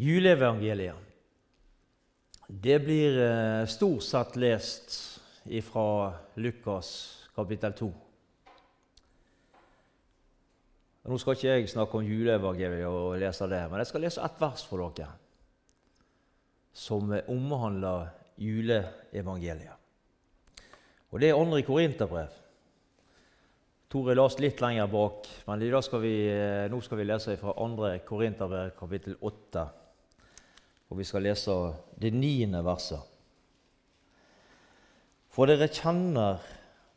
Juleevangeliet det blir eh, stort sett lest fra Lukas kapittel 2. Nå skal ikke jeg snakke om juleevangeliet og lese det, men jeg skal lese ett vers for dere som omhandler juleevangeliet. Og Det er andre Korinterbrev. Tore leste litt lenger bak, men skal vi, eh, nå skal vi lese fra andre Korinterbrev kapittel 8 og vi skal lese det niende verset. For dere kjenner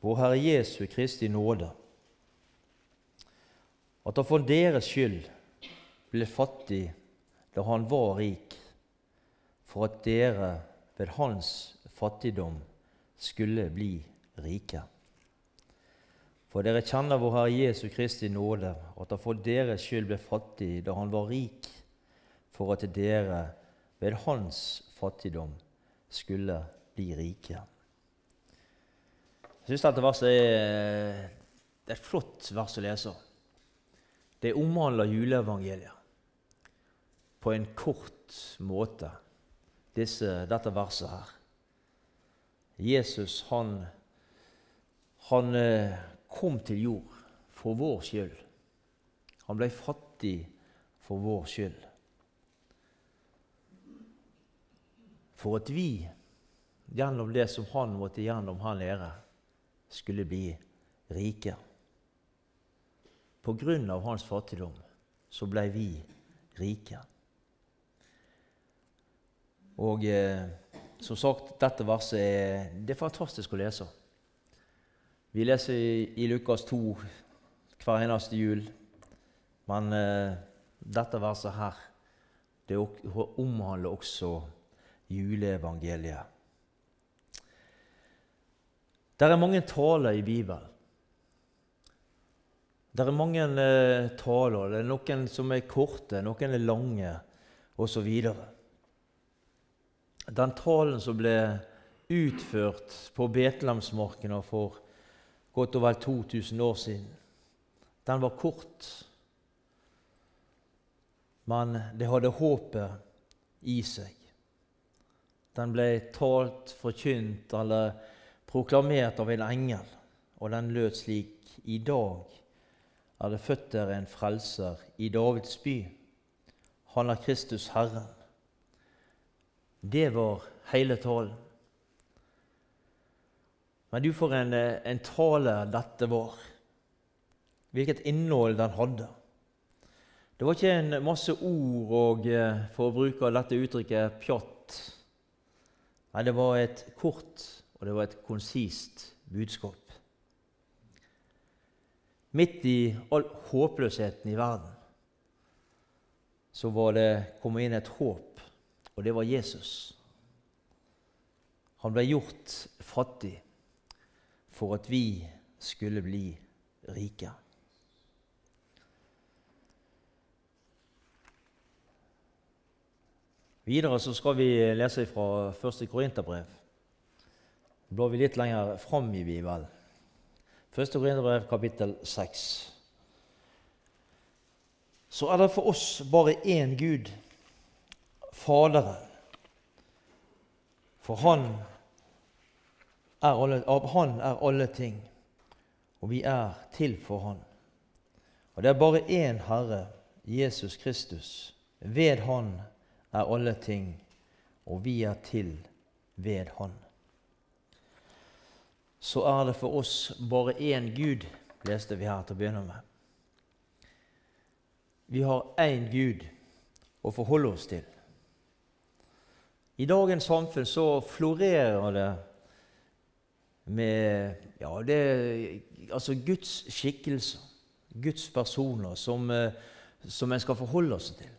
vår Herre Jesu Kristi nåde, at han for deres skyld ble fattig da han var rik, for at dere ved hans fattigdom skulle bli rike. For dere kjenner vår Herre Jesu Kristi nåde, at han for deres skyld ble fattig da han var rik, for at dere ved hans fattigdom skulle bli rike. Jeg syns dette verset er, det er et flott vers å lese. Det omhandler juleevangeliet på en kort måte, disse, dette verset her. Jesus, han, han eh, kom til jord for vår skyld. Han ble fattig for vår skyld. For at vi, gjennom det som han måtte gjennom han lære, skulle bli rike. På grunn av hans fattigdom så ble vi rike. Og eh, som sagt, dette verset er, det er fantastisk å lese. Vi leser i, i Lukas 2 hver eneste jul, men eh, dette verset her det omhandler også juleevangeliet. Det er mange taler i Bibelen. Det er mange eh, taler. Det er noen som er korte, noen er lange, osv. Den talen som ble utført på Betlehemsmarkene for godt og vel 2000 år siden, den var kort. Men det hadde håpet i seg. Den ble talt, forkynt eller proklamert av en engel, og den lød slik I dag er det født dere en frelser i Davids by. Han er Kristus Herren. Det var hele talen. Men du, for en, en tale dette var. Hvilket innhold den hadde. Det var ikke en masse ord og, eh, for å bruke dette uttrykket, pjatt Nei, det var et kort og det var et konsist budskap. Midt i all håpløsheten i verden så var det kommet inn et håp, og det var Jesus. Han ble gjort fattig for at vi skulle bli rike. Videre så skal vi lese fra 1. Korinterbrev. Da blar vi litt lenger fram i Bibelen. 1. Korinterbrev, kapittel 6. Så er det for oss bare én Gud, Faderen. For han er alle, Han er alle ting, og vi er til for Han. Og det er bare én Herre, Jesus Kristus. Ved Han er alle ting, og vi er til ved Han. Så er det for oss bare én Gud, leste vi her til å begynne med. Vi har én Gud å forholde oss til. I dagens samfunn så florerer det med ja, det, altså Guds skikkelser, Guds personer, som, eh, som en skal forholde oss til.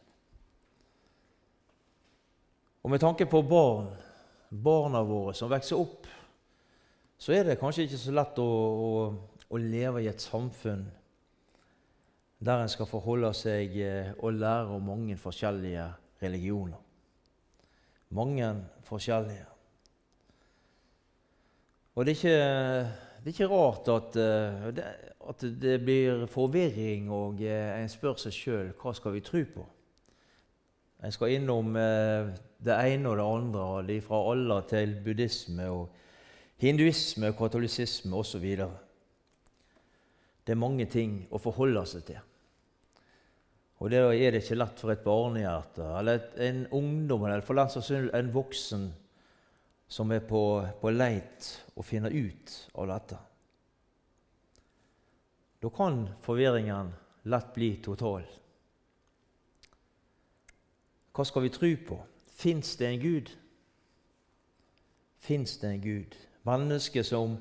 Og med tanke på barn, barna våre som vokser opp, så er det kanskje ikke så lett å, å, å leve i et samfunn der en skal forholde seg eh, og lære om mange forskjellige religioner. Mange forskjellige. Og det er ikke, det er ikke rart at, eh, at, det blir forvirring, og eh, en spør seg sjøl hva skal vi tro på. En skal innom eh, det ene og det andre, de fra Allah til buddhisme og hinduisme katolisisme osv. Det er mange ting å forholde seg til. Og det er det ikke lett for et barnehjerte eller en ungdom eller for en voksen som er på, på leit å finne ut av dette. Da kan forvirringen lett bli total. Hva skal vi tro på? Fins det en Gud? Fins det en Gud? Mennesker som,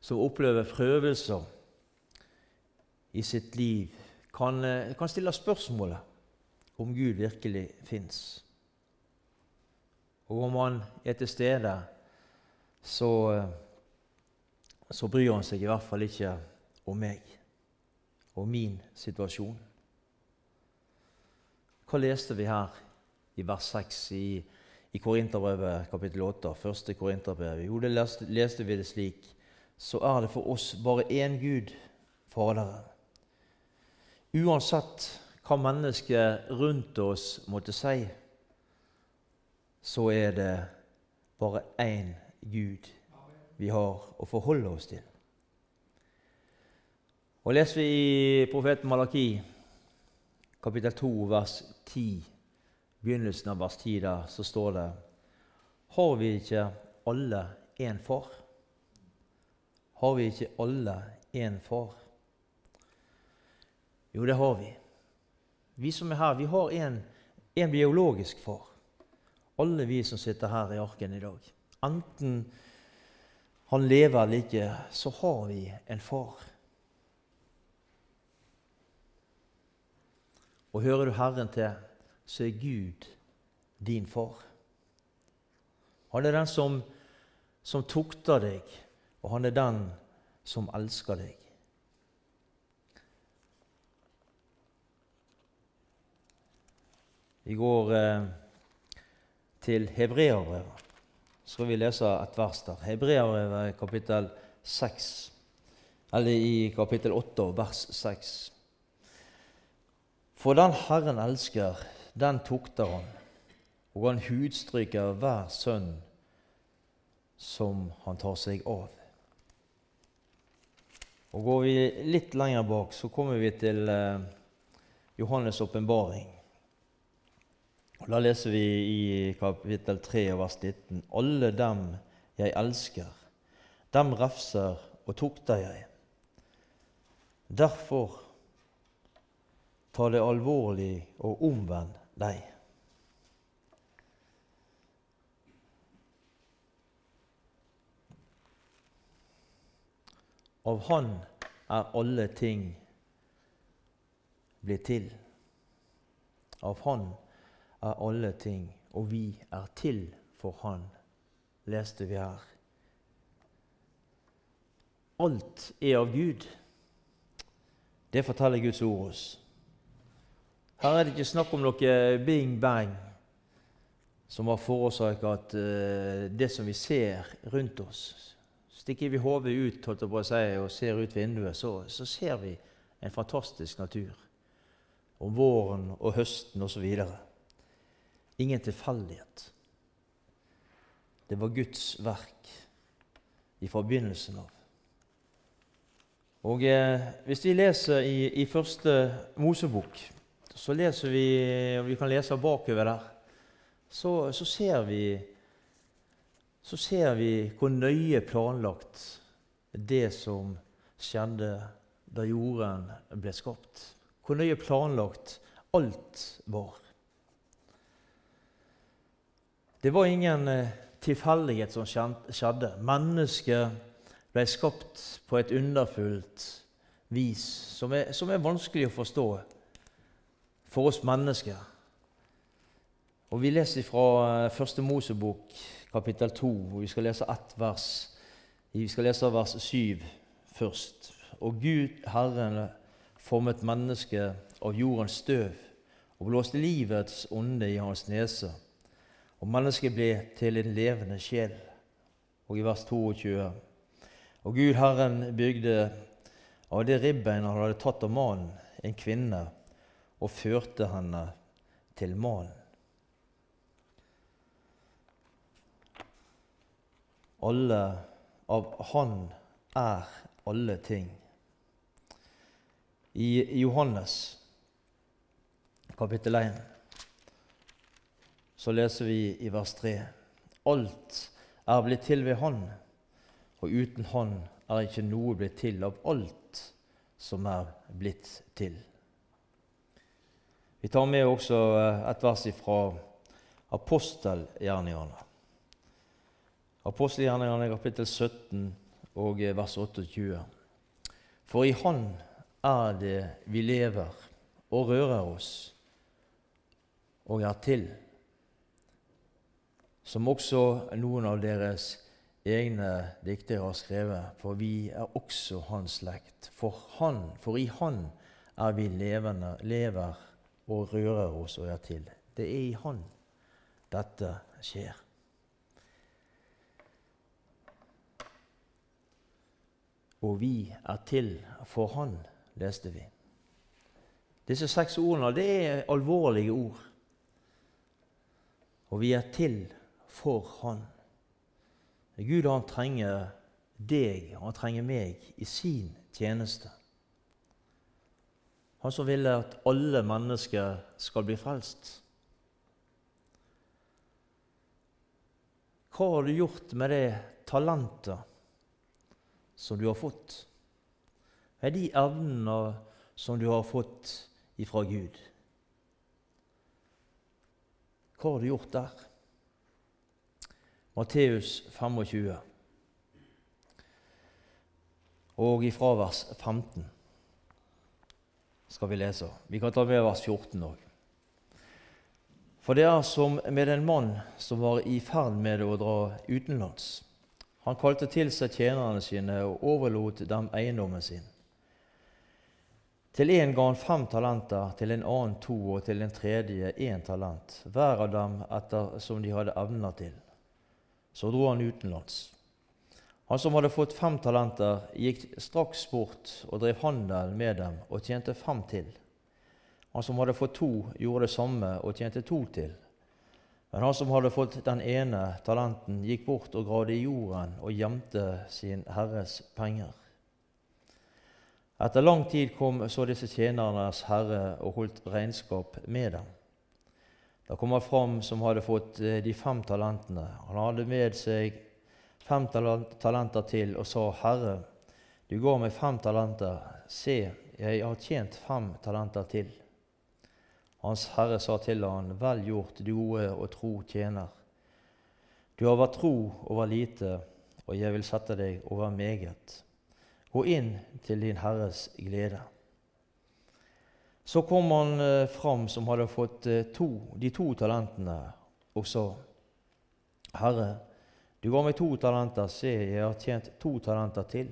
som opplever prøvelser i sitt liv, kan, eh, kan stille spørsmålet om Gud virkelig fins. Og om han er til stede, så, eh, så bryr han seg i hvert fall ikke om meg og min situasjon. Hva leste vi her i vers 6 i, i Korinterbrevet kapittel 8? Første Korinterbrev? Jo, det leste, leste vi det slik. Så er det for oss bare én Gud, Faderen. Uansett hva mennesket rundt oss måtte si, så er det bare én Gud vi har å forholde oss til. Og Leser vi i profeten Malaki, kapittel 2, vers 10, begynnelsen av vers 10, der, så står det Har vi ikke alle én far? Har vi ikke alle én far? Jo, det har vi. Vi som er her, vi har en, en biologisk far. Alle vi som sitter her i arken i dag. Enten han lever eller ikke, så har vi en far. Og hører du Herren til, så er Gud din far. Han er den som, som tukter deg, og han er den som elsker deg. Vi går eh, til Hebreabrevet. Så skal vi lese et vers der. Hebreabrevet kapittel 6, eller i kapittel 8 vers 6. For den Herren elsker, den tukter han, og han hudstryker hver sønn som han tar seg av. Og Går vi litt lenger bak, så kommer vi til eh, Johannes' åpenbaring. Da leser vi i kapittel 3 vers 19.: Alle dem jeg elsker, dem refser og tukter jeg. Derfor ta det alvorlig og omvend deg. Av Han er alle ting blitt til. Av Han er alle ting, og vi er til for Han, leste vi her. Alt er av Gud. Det forteller Guds ord oss. Her er det ikke snakk om noe bing bang som har forårsaket uh, det som vi ser rundt oss. Stikker vi hodet ut holdt jeg på å si, og ser ut vinduet, så, så ser vi en fantastisk natur. Om våren og høsten osv. Ingen tilfeldighet. Det var Guds verk i forbindelsen av. Og eh, Hvis vi leser i, i første Mosebok, så leser vi og vi kan lese bakover der, så, så, ser vi, så ser vi hvor nøye planlagt det som skjedde da jorden ble skapt. Hvor nøye planlagt alt var. Det var ingen eh, tilfeldighet som skjedde. Mennesket ble skapt på et underfullt vis som er, som er vanskelig å forstå for oss mennesker. Og Vi leser fra eh, Første Mosebok, kapittel 2, og vi skal lese ett vers. Vi skal lese vers 7 først. Og Gud, Herren, formet mennesket av jordens støv og blåste livets ånde i hans nese og mennesket ble til en levende sjel. Og i vers 22.: Og Gud Herren bygde av det ribbein han hadde tatt av mannen, en kvinne, og førte henne til mannen. Alle av Han er alle ting. I Johannes kapittel 1 så leser vi i vers 3.: Alt er blitt til ved Han, og uten Han er ikke noe blitt til av alt som er blitt til. Vi tar med også eh, et vers fra apostelgjerningene. Apostelgjerningene kapittel 17 og eh, vers 28. For i Han er det vi lever og rører oss og er til, som også noen av deres egne diktere har skrevet, for vi er også hans slekt. For, han, for i Han er vi levende, lever og rører oss og er til. Det er i Han dette skjer. Og vi er til for Han leste vi. Disse seks ordene det er alvorlige ord. Og vi er til for Han. Gud han trenger deg, han trenger meg, i sin tjeneste. Han som ville at alle mennesker skal bli frelst. Hva har du gjort med det talentet som du har fått? Med de evnene som du har fått ifra Gud. Hva har du gjort der? Matteus 25 og ifra vers 15 skal vi lese. Vi kan ta med vers 14 òg. For det er som med en mann som var i ferd med å dra utenlands. Han kalte til seg tjenerne sine og overlot dem eiendommen sin. Til en ga han fem talenter, til en annen to og til en tredje én talent, hver av dem etter som de hadde evner til. Så dro han utenlands. Han som hadde fått fem talenter, gikk straks bort og drev handel med dem og tjente fem til. Han som hadde fått to, gjorde det samme og tjente to til. Men han som hadde fått den ene talenten, gikk bort og gravde i jorden og gjemte sin herres penger. Etter lang tid kom så disse tjenernes herre og holdt regnskap med dem. Da kom han fram som hadde fått eh, de fem talentene. Han hadde med seg fem talenter til og sa, 'Herre, du ga meg fem talenter. Se, jeg har tjent fem talenter til.' Hans herre sa til han, 'Vel gjort, du gode og tro tjener.' Du har vært tro over lite, og jeg vil sette deg over meget. Gå inn til din Herres glede. Så kom han eh, fram som hadde fått eh, to, de to talentene, og sa, Herre, du ga meg to talenter, se, jeg har tjent to talenter til.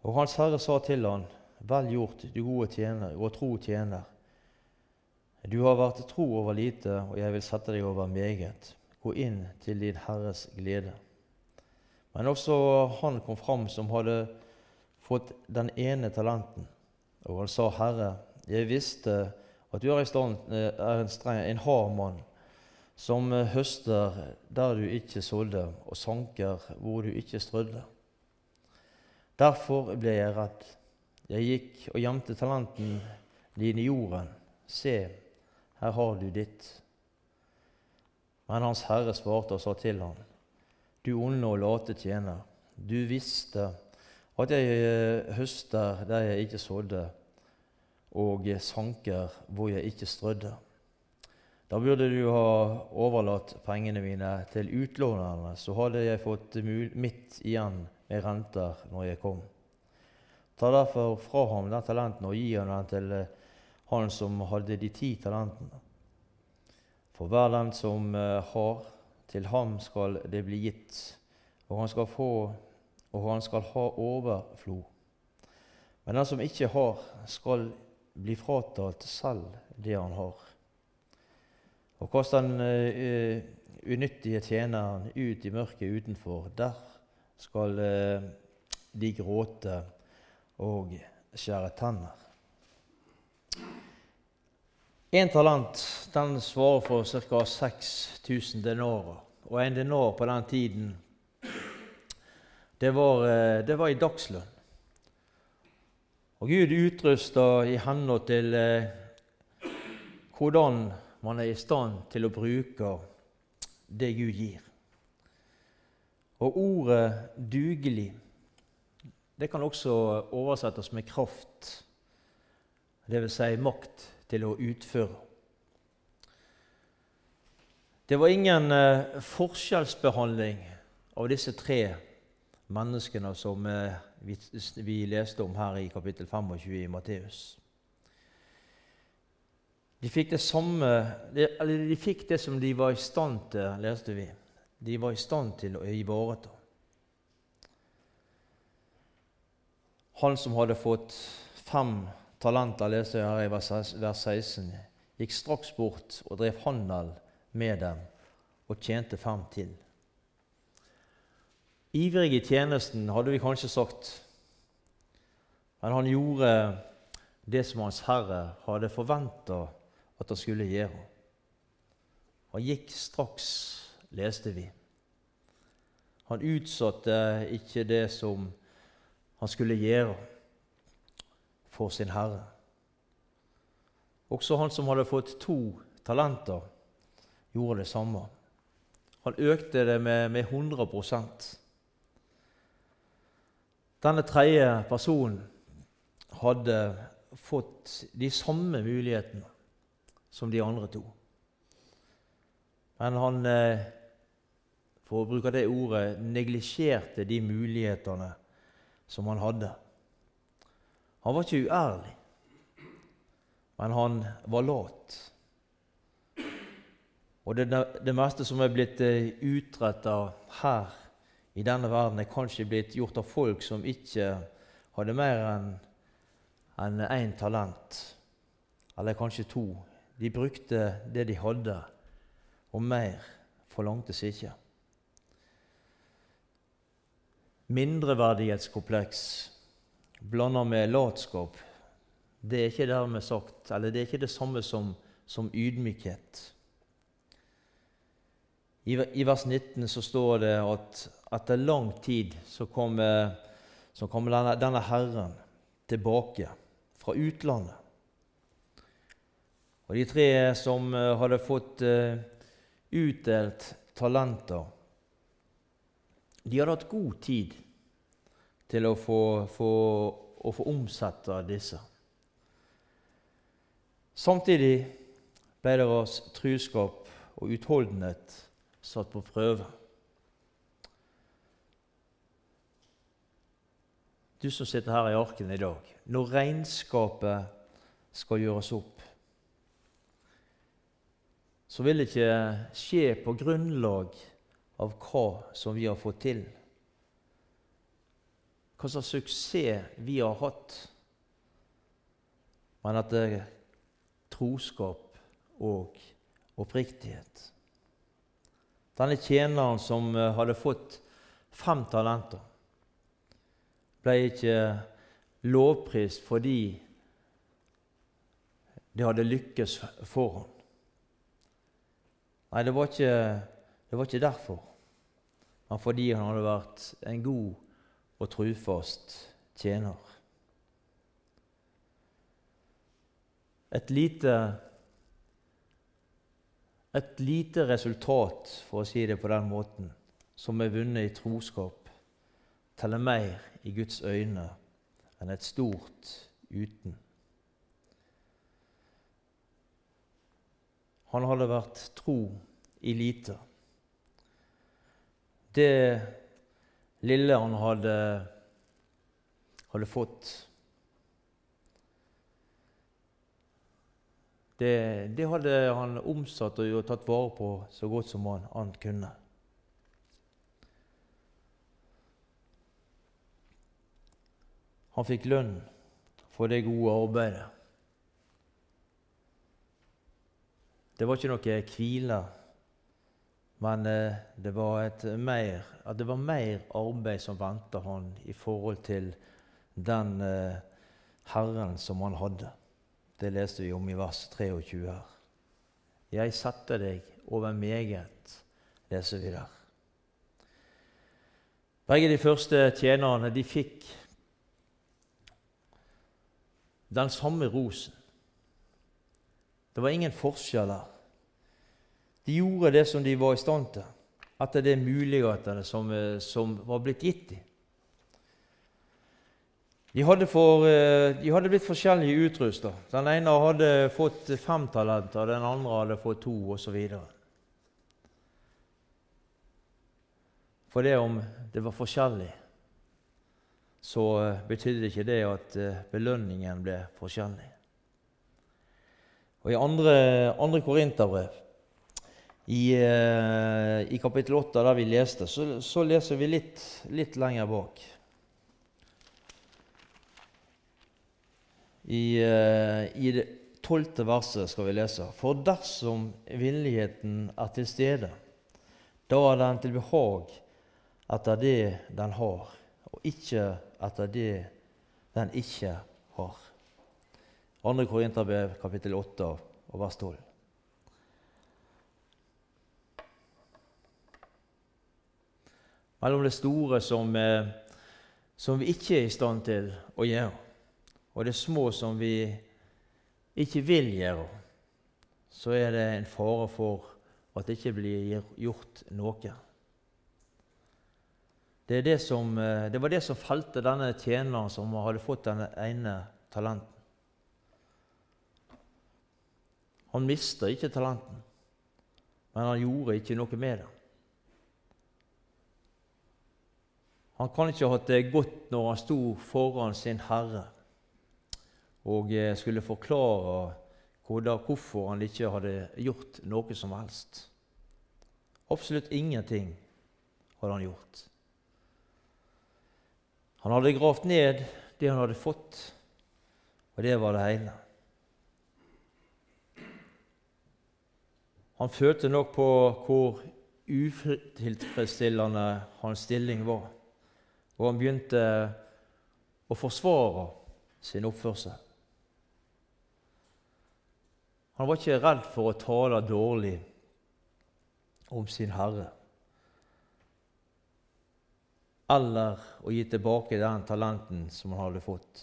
Og Hans Herre sa til han, Vel gjort, du gode tjener og tro tjener. Du har vært tro over lite, og jeg vil sette deg over meget. Gå inn til din Herres glede. Men også han kom fram som hadde fått den ene talenten. Og han sa, 'Herre, jeg visste at du er, stand, eh, er en, streng, en hard mann, som eh, høster der du ikke sådde, og sanker hvor du ikke strødde.' Derfor ble jeg redd. Jeg gikk og gjemte talenten din i jorden. Se, her har du ditt. Men Hans Herre svarte og sa til ham, du onde og late tjener, du visste at jeg eh, høster der jeg ikke sådde, og sanker hvor jeg ikke strødde. Da burde du ha overlatt pengene mine til utlånerne, så hadde jeg fått mitt igjen med renter når jeg kom. Ta derfor fra ham den talenten og gi ham den til eh, han som hadde de ti talentene. For hver den som eh, har, til ham skal det bli gitt, og han skal få, og han skal ha overflod. Men den som ikke har, skal bli fratatt selv det han har. Og kast den uh, unyttige tjeneren ut i mørket utenfor. Der skal uh, de gråte og skjære tenner. Én talent den svarer for ca. 6000 denarer. Og en denar på den tiden det var, eh, det var i dagslønn. Og Gud utrusta i henhold til eh, hvordan man er i stand til å bruke det Gud gir. Og ordet 'dugelig' det kan også oversettes med kraft, dvs. Si makt til å utføre. Det var ingen eh, forskjellsbehandling av disse tre menneskene som eh, vi, leste om her i kapittel 25 i Matteus. De fikk det samme, eller de fikk det som de var i stand til, leste vi. De var i stand til å ivareta. Han som hadde fått fem talenter, leser jeg her i vers 16, gikk straks bort og drev handel med dem og tjente fem til. Ivrig i tjenesten, hadde vi kanskje sagt, men han gjorde det som Hans Herre hadde forventa at han skulle gjøre. Han gikk straks, leste vi. Han utsatte ikke det som han skulle gjøre for sin Herre. Også han som hadde fått to talenter, gjorde det samme. Han økte det med, med 100 Denne tredje personen hadde fått de samme mulighetene som de andre to. Men han, eh, for å bruke det ordet, neglisjerte de mulighetene som han hadde. Han var ikke uærlig, men han var lat. Og det, det meste som er blitt eh, utretta her i denne verden, er kanskje blitt gjort av folk som ikke hadde mer enn én en talent, eller kanskje to de brukte det de hadde, og mer forlangtes ikke. Mindreverdighetskompleks blanda med latskap, det er ikke dermed sagt, eller det er ikke det samme som, som ydmykhet. I, I, vers 19 så står det at etter lang tid så kommer kom denne, denne Herren tilbake fra utlandet. Og de tre som eh, hadde fått eh, utdelt talenter, de hadde hatt god tid til å få, få, å få omsette disse. Samtidig ble deres truskap og utholdenhet satt på prøve. Du som sitter her i arken i dag, når regnskapet skal gjøres opp, så vil det ikke skje på grunnlag av hva som vi har fått til. Hva slags suksess vi har hatt. Men at det er troskap og oppriktighet. Denne tjeneren som eh, hadde fått fem talenter, ble ikke lovprist fordi det hadde lykkes for ham. Nei, det var ikke, det var ikke derfor, men fordi han hadde vært en god og trufast tjener. Et lite, et lite resultat, for å si det på den måten, som er vunnet i troskap, teller mer i Guds øyne enn et stort uten. Han hadde vært tro i lite. Det lille han hadde, hadde fått det, det, hadde han omsatt og tatt vare på så godt som han, han kunne. Han fikk lønn for det gode arbeidet. Det var ikke noe hvile, men eh, det var, mer, det var mer arbeid som venta han i forhold til den eh, Herren som han hadde. Det leste vi om i vers 23 her. Jeg setter deg over meget, leser vi der. Begge de første tjenerne de fikk den samme rosen. Det var ingen forskjeller. De gjorde det som de var i stand til, etter de mulighetene som, eh, som var blitt gitt dem. De hadde, for, eh, de hadde blitt forskjellig utrusta. Den ene hadde fått fem talenter, den andre hadde fått to, osv. For det om det var forskjellig, så eh, betydde ikke det at belønningen ble forskjellig. Og I andre, andre Korinterbrev, i, eh, i, kapittel 8, der vi leste, så, så leser vi litt, litt, lenger bak. I, eh, i det tolvte verset skal vi lese. For dersom villigheten er til stede, da er den til behag etter det den har, og ikke etter det den ikke har. 2. Korinterbrev kapittel 8 og vers 12. mellom det store som, eh, som, vi ikke er i stand til å gjøre, og det små som vi ikke vil gjøre, så er det en fare for at det ikke blir gjort noe. Det, det, som, eh, det var det som felte denne tjeneren som hadde fått den ene talenten. Han mista ikke talenten, men han gjorde ikke noe med det. Han kan ikke ha hatt det godt når han sto foran sin herre og eh, skulle forklare hvorfor han ikke hadde gjort noe som helst. Absolutt ingenting hadde han gjort. Han hadde gravd ned det han hadde fått, og det var det hele. Han følte nok på hvor utilfredsstillende hans stilling var og han begynte å forsvare sin oppførsel. Han var ikke redd for å tale dårlig om sin Herre eller å gi tilbake den talenten som han hadde fått.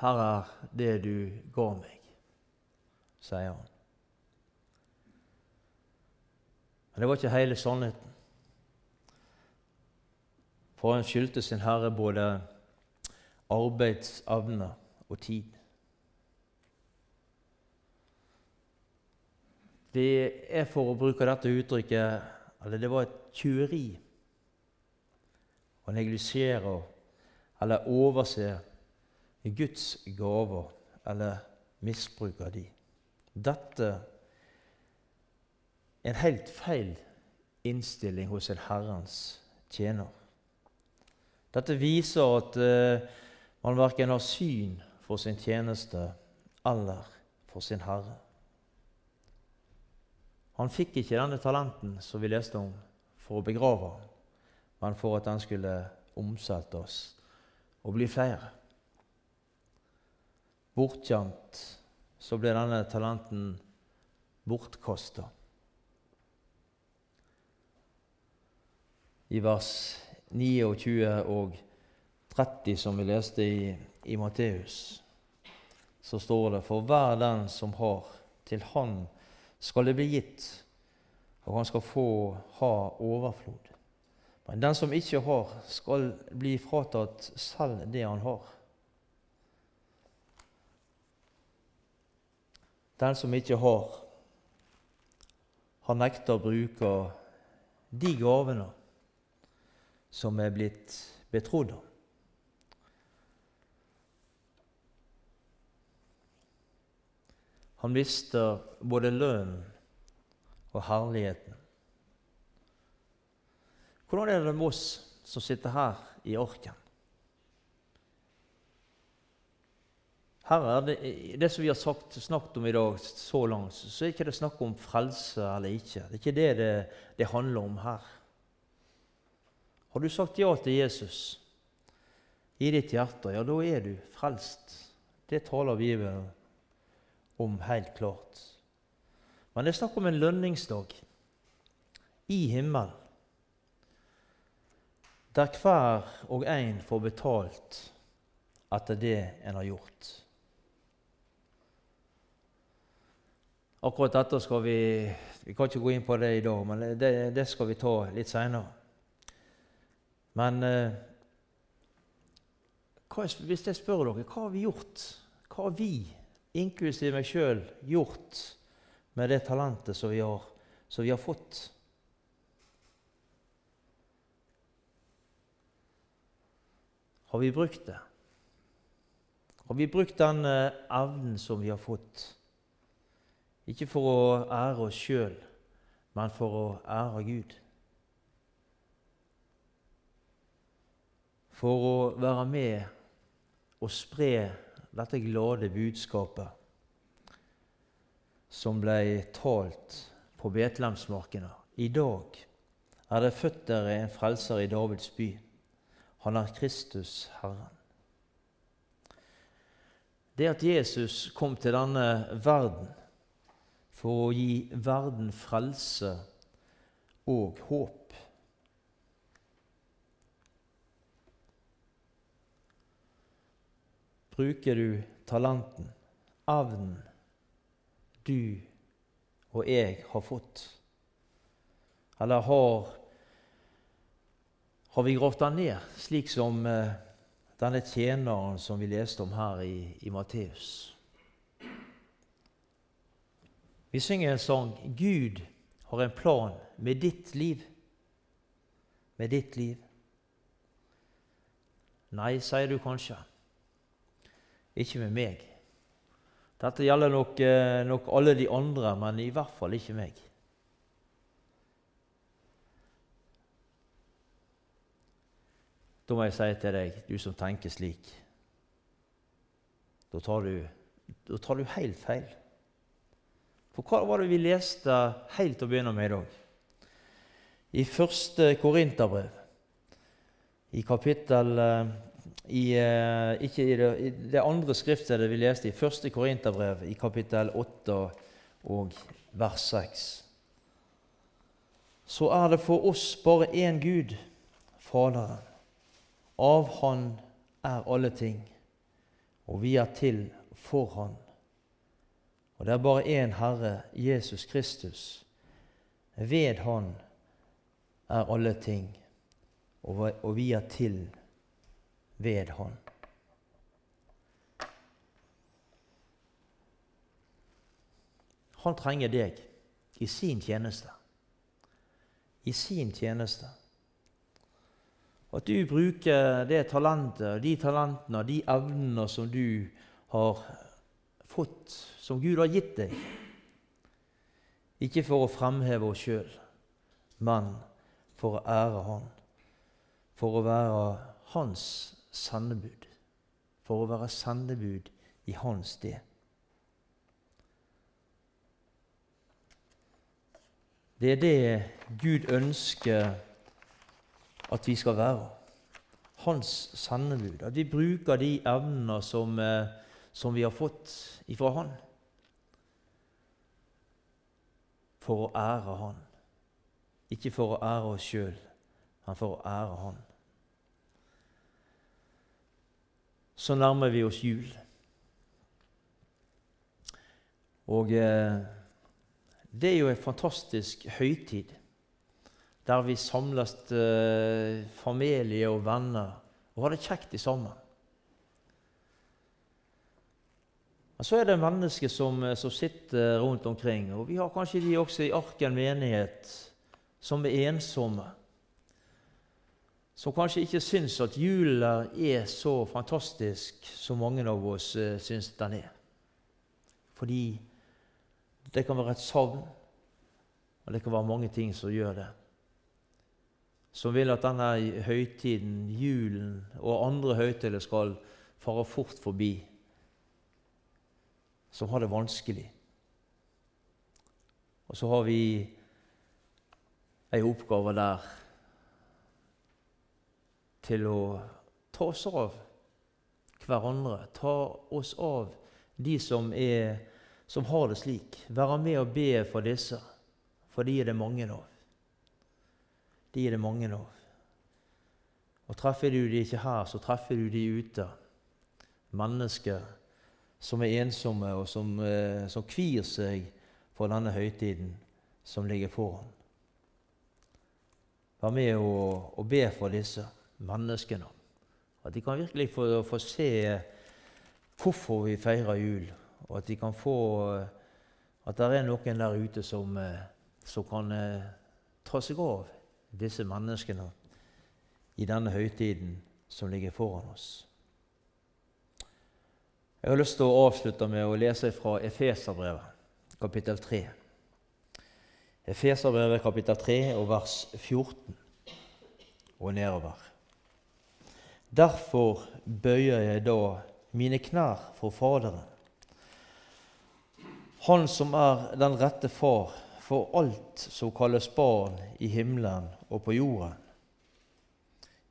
Her er det du ga meg, sier han. Men det var ikke hele sannheten. For han skyldte sin herre både arbeidsevne og tid. Det er for å bruke dette uttrykket eller det var et tjuveri å neglisjere eller overse Guds gaver eller misbruke de. Dette er en helt feil innstilling hos en Herrens tjener. Dette viser at uh, man verken har syn for sin tjeneste eller for sin Herre. Han fikk ikke denne talenten som vi leste om, for å begrave ham, men for at han skulle omsettes og bli flere. Bortgjemt så ble denne talenten bortkasta. I vers 29 og 30, som vi leste i, i Matteus, så står det For hver den som har, til han skal det bli gitt, og han skal få ha overflod. Men den som ikke har, skal bli fratatt selv det han har. Den som ikke har, har nekta å bruke de gavene som er blitt betrodd ham. Han mister både lønnen og herligheten. Hvordan er det med oss som sitter her i orken? Her er det, det som vi har sagt, snakket om i dag så langt, så er det ikke snakk om frelse eller ikke. Det er ikke det det, det handler om her. Har du sagt ja til Jesus i ditt hjerte, ja, da er du frelst. Det taler Bibelen om helt klart. Men det er snakk om en lønningsdag i himmelen. der hver og en får betalt etter det en har gjort. Akkurat dette skal vi Vi kan ikke gå inn på det i dag, men det, det skal vi ta litt seinere. Men eh, hva, hvis jeg spør dere hva har vi gjort? Hva har vi, inklusiv meg sjøl, gjort med det talentet som vi har, som vi har fått? Har vi brukt det? Har vi brukt den eh, evnen som vi har fått? Ikke for å ære oss sjøl, men for å ære Gud. For å være med og spre dette glade budskapet som ble talt på Betlehemsmarkene. I dag er det født dere en frelser i Davids by. Han er Kristus Herren. Det at Jesus kom til denne verden for å gi verden frelse og håp. Bruker du talenten, evnen, du og jeg har fått? Eller har, har vi gravd den ned, slik som eh, denne tjeneren som vi leste om her i, i Matteus? Vi synger en sang 'Gud har en plan med ditt liv'. Med ditt liv. Nei, sier du kanskje. Ikke med meg. Dette gjelder nok, eh, nok alle de andre, men i hvert fall ikke meg. Da må jeg si til deg, du som tenker slik Da tar du, da tar du helt feil. For hva var det vi leste helt til å begynne med i dag? I første Korinterbrev, i kapittel eh, i, eh, Ikke i det, i det andre skriftstedet vi leste, i første Korinterbrev, i kapittel 8 og vers 6. Så er det for oss bare én Gud, Faderen. Av Han er alle ting, og vi er til for Han. Og det er bare én Herre, Jesus Kristus. Ved Han er alle ting, og vi er til ved Han. Han trenger deg i sin tjeneste. I sin tjeneste. At du bruker det talentet, de talentene de evnene som du har fått, som Gud har gitt deg. Ikke for å fremheve oss sjøl, men for å ære Han. For å være Hans sendebud. For å være sendebud i Hans sted. Det er det Gud ønsker at vi skal være. Hans sendebud. At vi bruker de evnene som eh, som vi har fått ifra Han, for å ære Han. Ikke for å ære oss sjøl, men for å ære Han. Så nærmer vi oss jul. Og eh, det er jo en fantastisk høytid der vi samles eh, familie og venner og har det kjekt i sammen. Men så er det mennesker som, eh, som, sitter rundt omkring, og vi har kanskje de også i Arken menighet, som er ensomme. Som kanskje ikke syns at julen er så fantastisk som mange av oss uh, syns den er. Fordi det kan være et savn, og det kan være mange ting som gjør det. Som vil at denne høytiden, julen og andre høytider skal fare fort forbi som har det vanskelig. Og så har vi ei oppgave der til å ta oss av hverandre. Ta oss av de som, er, som har det slik. Være med og be for disse, for de er det mange av. De er det mange av. Og treffer du de ikke her, så treffer du de ute. Mennesker som er ensomme, og som, eh, som kvir seg for denne høytiden som ligger foran. Vær med og, og be for disse menneskene. At de kan virkelig få, få se hvorfor vi feirer jul, og at de kan få at det er noen der ute som, som kan eh, ta seg av disse menneskene i denne høytiden som ligger foran oss. Jeg har lyst til å avslutte med å lese fra Efeserbrevet, kapittel 3. Efeserbrevet, kapittel 3, og vers 14 og nedover. Derfor bøyer jeg da mine knær for Faderen, Han som er den rette far for alt som kalles barn i himmelen og på jorden.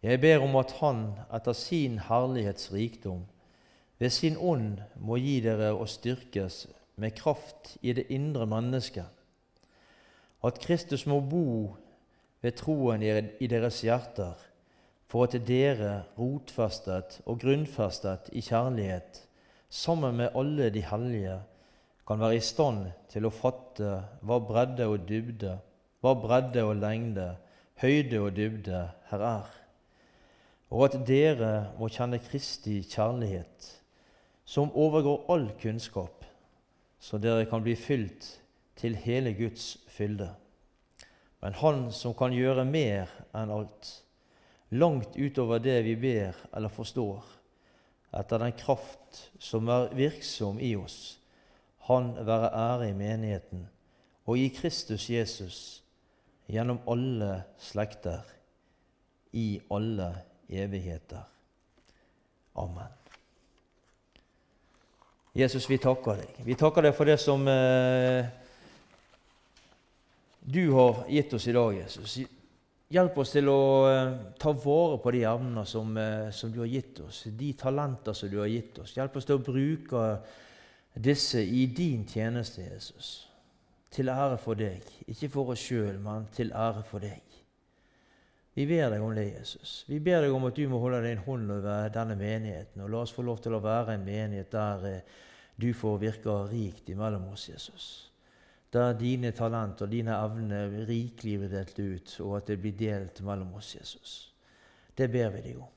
Jeg ber om at Han etter sin herlighetsrikdom ved sin ånd må gi dere å styrkes med kraft i det indre mennesket, at Kristus må bo ved troen i deres hjerter, for at dere, rotfestet og grunnfestet i kjærlighet, sammen med alle de hellige, kan være i stand til å fatte hva bredde og dybde, hva bredde og lengde, høyde og dybde her er, og at dere må kjenne Kristi kjærlighet, som overgår all kunnskap, så dere kan bli fylt til hele Guds fylde. Men Han som kan gjøre mer enn alt, langt utover det vi ber eller forstår, etter den kraft som er virksom i oss, han være ære i menigheten og i Kristus Jesus gjennom alle slekter, i alle evigheter. Amen. Jesus, vi takker deg. Vi takker deg for det som eh, du har gitt oss i dag, Jesus. Hjelp oss til å eh, ta vare på de evnene som, eh, som, du har gitt oss, de talenter som du har gitt oss. Hjelp oss til å bruke disse i din tjeneste, Jesus. Til ære for deg. Ikke for oss sjøl, men til ære for deg. Vi ber deg om det, Jesus. Vi ber deg om at du må holde din hånd over denne menigheten. Og la oss få lov til å være en menighet der eh, du får virke rikt imellom oss, Jesus. Der dine talenter og dine evner rikelig blir delt ut, og at det blir delt mellom oss, Jesus. Det ber vi deg om.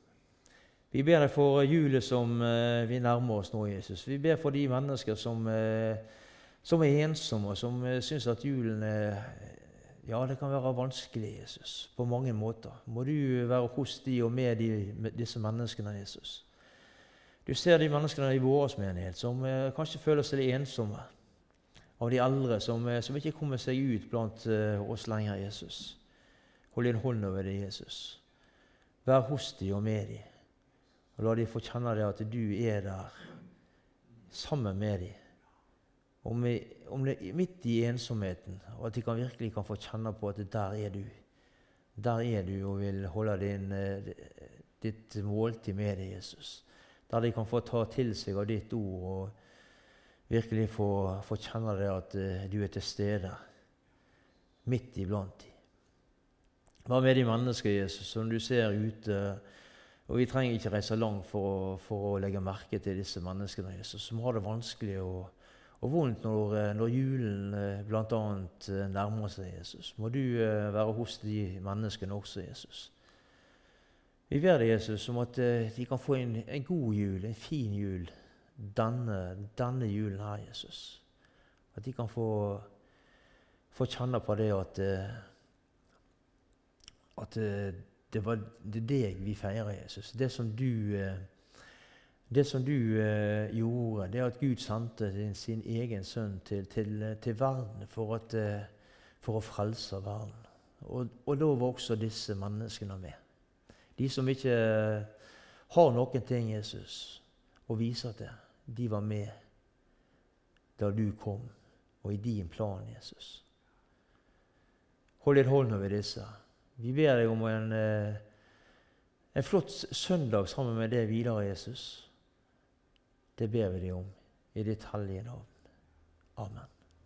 Vi ber deg for julet som uh, vi nærmer oss nå, Jesus. Vi ber for de mennesker som, uh, som er ensomme, og som uh, syns at julen ja, det kan være vanskelig, Jesus, på mange måter. Må du være hos de og med, de, med disse menneskene, Jesus. Du ser de menneskene i vår menighet som eh, kanskje føler seg ensomme. Av de eldre som, eh, som, ikke kommer seg ut blant eh, oss lenger, Jesus. Hold din hånd over dem, Jesus. Vær hos dem og med dem. Og la dem få kjenne det at du er der sammen med dem. Om, om det midt i ensomheten, og at de kan virkelig kan få kjenne på at der er du. Der er du og vil holde din, eh, ditt måltid med deg, Jesus. Der de kan få ta til seg av ditt ord og virkelig få, få kjenne det at eh, du er til stede midt iblant dem. Hva med de mennesker Jesus, som du ser ute? Og Vi trenger ikke reise langt for, for å legge merke til disse menneskene Jesus, som har det vanskelig. og og vondt når, eh, når julen eh, bl.a. Nærmer seg Jesus. Må du være hos de menneskene også, Jesus. Vi ber deg, Jesus, om at de kan få en, en god jul, en fin jul, denne, denne, julen her, Jesus. At de kan få, få kjenne på det at, at det, var, det er deg vi feirer, Jesus. Det som du det som du eh, gjorde, det at Gud sendte sin, sin egen sønn til, til, til verden for, at, eh, for, å frelse verden. Og, og, da var også disse menneskene med. De som ikke eh, har noen ting Jesus å vise til, de var med da du kom, og i din plan, Jesus. Hold din hånd over disse. Vi ber deg om en, eh, en flott søndag sammen med deg videre, Jesus. Det ber vi deg om i ditt hellige navn. Amen.